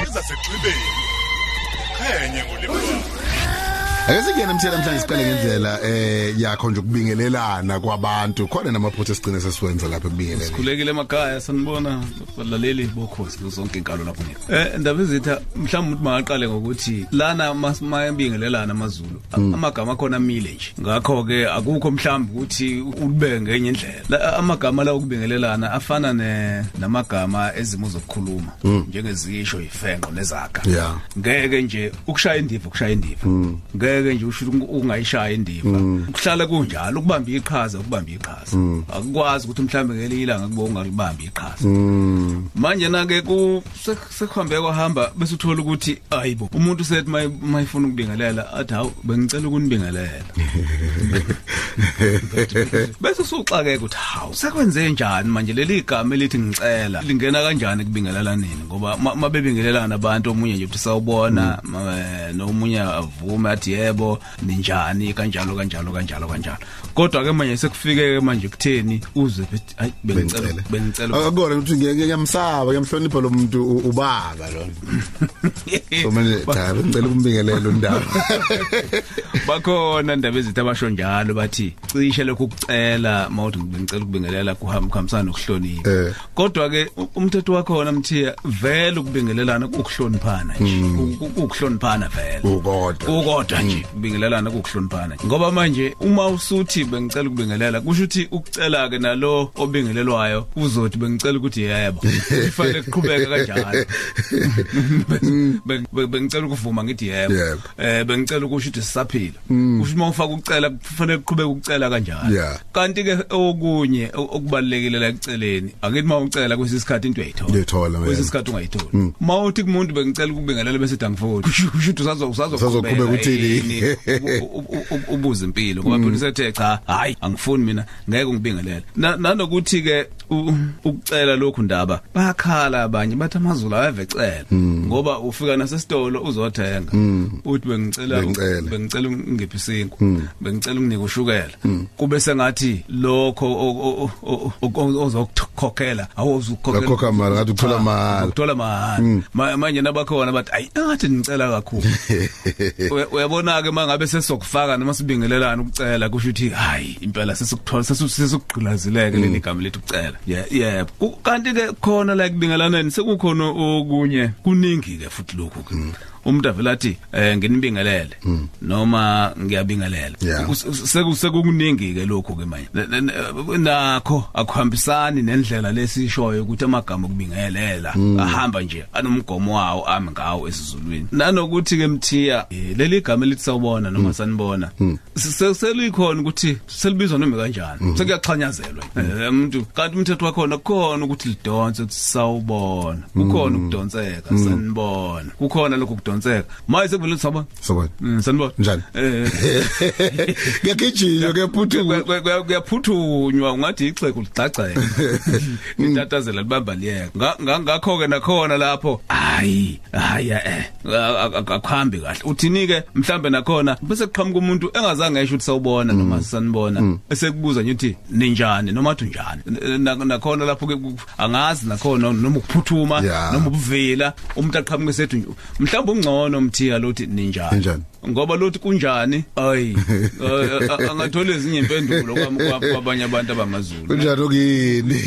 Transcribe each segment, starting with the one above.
Izaseqhibeni. Qhenye ngolimi. Ake singene mthela namhlanje siqale ngendlela eh yakho nje ukubingelelana kwabantu khona namaphutha sigcine sesiwenza lapha kubingelela Khulekile emakhaya sanibona balaleli bokhosi zonke inkalo lapho ngeke. Eh indaba ezitha mhlawumbe umuntu mangaqale ngokuthi lana mayabingelelana amazulu amagama khona amile nje. Ngakho ke akukho mhlawumbe ukuthi ulibeke ngenye indlela. La- Amagama la okubingelelana afana ne namagama ezimo zokukhuluma njengezisho ifenqo nezaga. Yeah. Ngeke nje ukushaya indiva ukushaya indiva. Ngeke nje usho ukuthi ungayishaya indiva. Kuhlala kunjalo ukubamba iqhaza ukubamba iqhaza. Akukwazi ukuthi mhlambe ngelilanga kubo ungalibambi iqhaza. Manje na ke ku sek- sekuhambe kwahamba bese uthola ukuthi ayibo umuntu sethi may- mayifuna ukubingelela athi hawu bengicela ukunibingelela. Bese usuxake ukuthi hawu sekwenze njani manje leli gama elithi ngicela lingena kanjani kubingelelaneni ngoba ma- mabebingelelana abantu omunye nje uthi sawubona ma- eh, nomunye avume athi yebo ninjani kanjalo kanjalo kanjalo kanjalo. Kodwa ke manje sekufike ke manje kutheni uze bethi ayi bengicela Bengicela. akubona ukuthi ngiyamsaba ngiyamhlonipha lo muntu ubaba lona so manje cha ngicela ukumbingelela undaba bakhona indaba ezithi abasho njalo bathi cishe lokhu ukucela mawuthi ngicela ukubingelela kuhamba kuhambisana nokuhlonipha. Eh. kodwa ke umthetho wakhona mthiya vele ukubingelelana ukuhloniphana nje u- ukuhloniphana vele. Ukodwa ukodwa nje kubingelelana kuhloniphana ngoba manje uma usuthi bengicela ukubingelela kusho ukuthi ukucela ke nalo obingelelwayo uzothi bengicela ukuthi yebo kufanele kuqhubeka kanjalo. Be- be- bengicela ukuvuma ngithi yebo. Yebo. eh bengicela ukusho ukuthi sisaphila. Kusho uma ufaka ukucela kufanele kuqhubeka ukucela kanjalo. Yeah. kanti ke okunye o- okubalekile la ekuceleni akithi uma ucela kwesisikhathi into uyayithola. Uyayithola, yeah. kwesisikhathi ungayitholi. Uma uthi kumuntu bengicela ukubingelela bese dangifoni kusho kusho ukuthi usazo usazo Usazoqhubeka uthini? ubuza impilo ngoba phela usethe cha hayi angifuni mina ngeke ngibingelele Na- nanokuthi ke u- ukucela lokhu ndaba bayakhala abanye bathi amazulu ayavecela. Ngoba ufika nasesitolo uzothenga. Uthi bengicela Bengicela. bengicela ungiphi isinko bengicela unginike ushukela kube sengathi lokho o- ozokukhokhela awuzukhokhela Ngakhokha mali, ngathi ukuthola Cha, mahhala. ukuthola mahhala. Ma- manje nabakhona bathi ayi ngathi ngicela kakhulu. Uya- uyabona ke mangabe sesokufaka noma sibingelelana ukucela kusho ukuthi hayi impela sesikuthola sesu- sesukugqilazileke leli gama lethu ukucela. Ye- yebo. Ku- kanti ke khona la kubingelaneni sekukhona okunye kuningi ke futhi lokhu ke umuntu avela athi eh nginibingelele. Noma ngiyabingelela. Sekukuningi ke lokho ke manje. Nakho akuhambisani nendlela lesishoyo ukuthi amagama okubingelela ahamba nje anomgomo wawo ame ngawo esizulwini. Nanokuthi ke mthiya eh, leli gama elithi sawubona noma sanibona se- selikhona ukuthi selibizwa noma kanjani. Sekuyaxhanyazelwa. Eh, umuntu kanti umthetho wakhona kukhona ukuthi lidonse ukuthi sawubona. Kukhona ukudonseka sanibona. Kukhona lokho kudonseka maye sekuvele sabona sobona Mm, sanibona. Njani? eh. Kuyagijima kuyaphuthuka Kuya- kuya- kuyaphuthunywa ungathi ixhegu ligcagceke litatazela libamba liyeka. Nga- nga- ngakho ke nakhona lapho hayi hayi eh akuhambi kahle. Uthini ke mhlambe nakhona bese kuqhamuka umuntu engazange esho ukuthi sawubona noma sanibona esekubuza nje uthi ninjani? Noma uthi unjani? Na- nakhona lapho ke ku- angazi nakhona noma ukuphuthuma Yeah. noma ubuvila umuntu aqhamuke sethi mhlawumbe ungcono umthiya lothi ninjani Ninjani? Ngoba lothi kunjani? Ayi eh, a- angathola ezinye impendulo kwam- kwa- kwabanye abantu abamazulu. Kunjani okini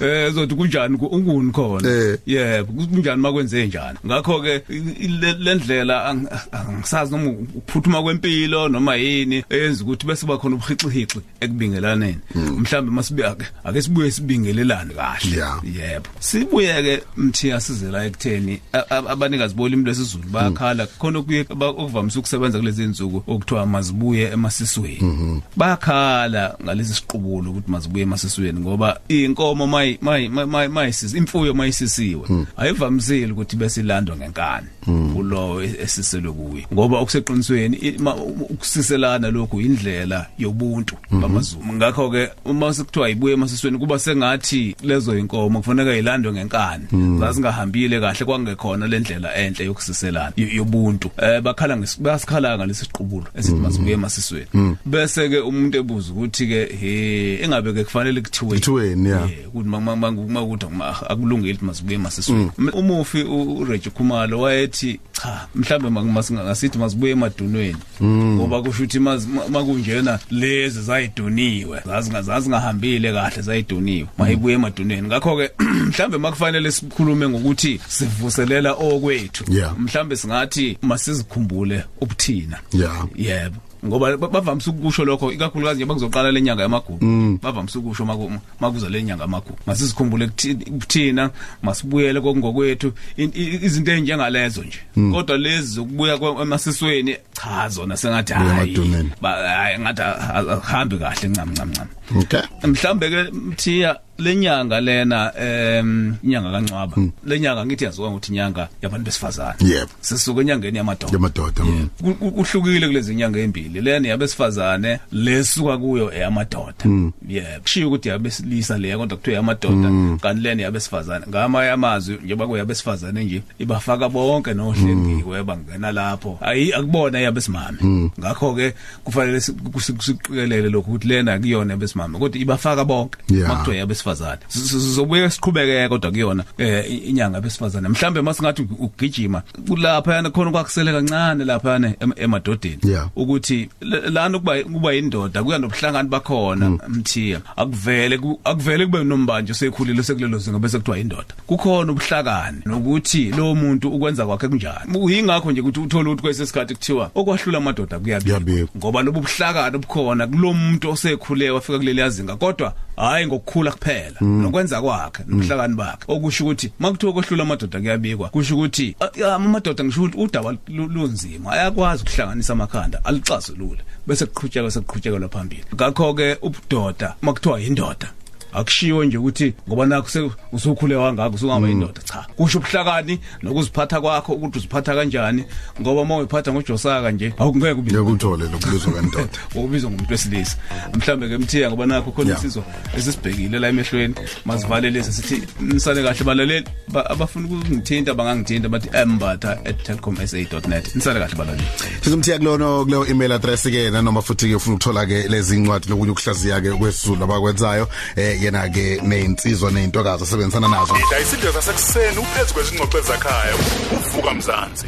eh zothi kunjani ku- unguni khona? Eh. yebo kunjani makwenze njani? Ngakho ke i- le le ndlela ang- angisazi noma ukuphuthuma kwempilo noma yini eyenza ukuthi bese bakhona ubuhixihixi ekubingelaneni. Mhlambe masibe ake ake sibuye sibingelelane kahle. Yeah. yebo. Sibuye ke mthiya sizela ekutheni a- a- abanikazi bolimi lesizulu bayakhala khona okuye ba- okuvamise ukusebenza kulezi insuku okuthiwa mazibuye emasisweni. Bayakhala ngalesi siqubulo ukuthi mazibuye emasisweni ngoba inkomo mayi mayi mayi mayisisi imfuyo mayisisiwe. Ayivamisile ukuthi bese ilandwa ngenkani kulo esiselwe kuye. Ngoba okuseqinisweni i- ma- ukusiselana lokhu indlela yobuntu bamazulu. Ngakho ke uma sekuthiwa ibuye emasisweni kuba sengathi lezo inkomo kufanele ilandwe ngenkani. Zasingahambile kahle kwangekhona le ndlela enhle yokusiselana y- yobuntu. Eh bakhala ngesi basikhala ngalesi siqubulo esithi masibuye emasisweni bese ke umuntu ebuza ukuthi ke he engabe ke kufanele kuthiwe Kuthiweni, ya. Eh, ukuthi makuthi akulungile ukuthi masibuye emasisweni umufi u- uReggie Khumalo wayethi cha mhlambe ngasithi masibuye emadunweni. Ngoba kusho ukuthi maz- ma- makunjena lezi zayiduniwe zazingazazi ngahambile kahle zayiduniwe mayibuye emadunweni. Ngakho ke mhlambe makufanele sikhulume ngokuthi sivuselela okwethu. Yeah. mhlambe singathi masizikhumbule ubuthina. Yeah. yebo. Ngoba ba- bavamise ukusho lokho ikakhulukazi nje bakuzoqala lenyanga yamagugu. Bavamise ukusho maku- makuza lenyanga yamagugu. Masizikhumbule kuthi- kuthina masibuyele kokungokwethu In- i- izinto ezinjengalezo nje. Kodwa lezi zokubuya kwe- emasisweni cha zona sengathi Buya hayi emaduneni. ba- hayi ngathi ahambi kahle ncam ncam ncam. Okay. Mhlambe ke mthiya lenyanga lena em inyanga kancwaba lenyanga ngithi yaziwa ukuthi inyanga yabantu besifazane. Yebo. sisuka enyangeni yamadoda. Yamadoda mm. Ku- ku- kuhlukile kulezi inyanga ezimbili lena yabesifazane lesuka kuyo eyamadoda. Yebo kushiyo ukuthi yabesilisa leya kodwa kuthiwa yamadoda kanti lena yabesifazane. Ngama yamazwi njengoba kuyabesifazane nje ibafaka bonke nohlengiwe bangena lapho. Ayi akubona yabesimame. Ngakho ke kufanele si- kusi- siqikelele lokho ukuthi lena kuyona yabesimame kodwa ibafaka bonke. Yeah. makuthiwa yabesifazane sizobuye siqhubeke kodwa kuyona eh, i- inyanga yabesifazane mhlambe masingathi ug- ugijima kulapha yana khona kwakusele kancane lapha yana em- emadodeni. Yeah. ukuthi le- lana kuba kuba indoda kuya nobuhlangani bakhona mthiya. Akuvele ku- akuvele kube nombanje sekhulile sekulelo zinga bese kuthiwa indoda. Kukhona ubuhlakani nokuthi lo muntu ukwenza kwakhe kunjani. Uyingakho nje ukuthi uthole ukuthi kwesesikhathi kuthiwa okwahlula amadoda kuyabikwa. Kuyabikwa. ngoba lobu buhlakani obukhona kulomuntu osekhule wafika kuleli yazinga kodwa hayi ngokukhula kuphela. Nokwenza kwakhe nobuhlakani bakhe. Okusho ukuthi makuthiwa kwehlula amadoda kuyabikwa. Kusho ukuthi a- a- amadoda ngisho ukuthi udaba lu- lunzima. Ayakwazi ukuhlanganisa amakhanda alicazulule bese kuqhutsheka sekuqhutshekelwa phambili ngakho ke ubudoda makuthiwa indoda akushiwo nje ukuthi ngoba nakho se- usukhule wangakho usungaba indoda cha. Kusho ubuhlakani nokuziphatha kwakho ukuthi uziphatha kanjani ngoba uma uyiphatha ngojosaka nje awungeke ube yakuthole lokubizwa kandoda. Ubizwa ngumuntu wesilisa. Mhlambe ke mthiya ngoba nakho khona Yeah. isizwe esisibhekile la emehlweni masivale lezi sithi nisale kahle balaleli. Ba- abafuna ukungithinta bangangithinta bathi embatha@telcomsa.net nisale kahle balaleli. Sizomthiya kulono kuleyo email address ke nanoma futhi ke ufuna ukuthola ke lezi incwadi lokunye ukuhlaziya ke kwesizulu abakwenzayo eh yena ke nezinsizwa nezintokazi asebenzisana nazo. Ida isidlo sasekuseni uphezu kwezingxoxo ezakhaya uvuka mzansi.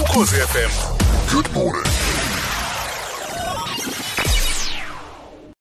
Ukhosi FM Good morning.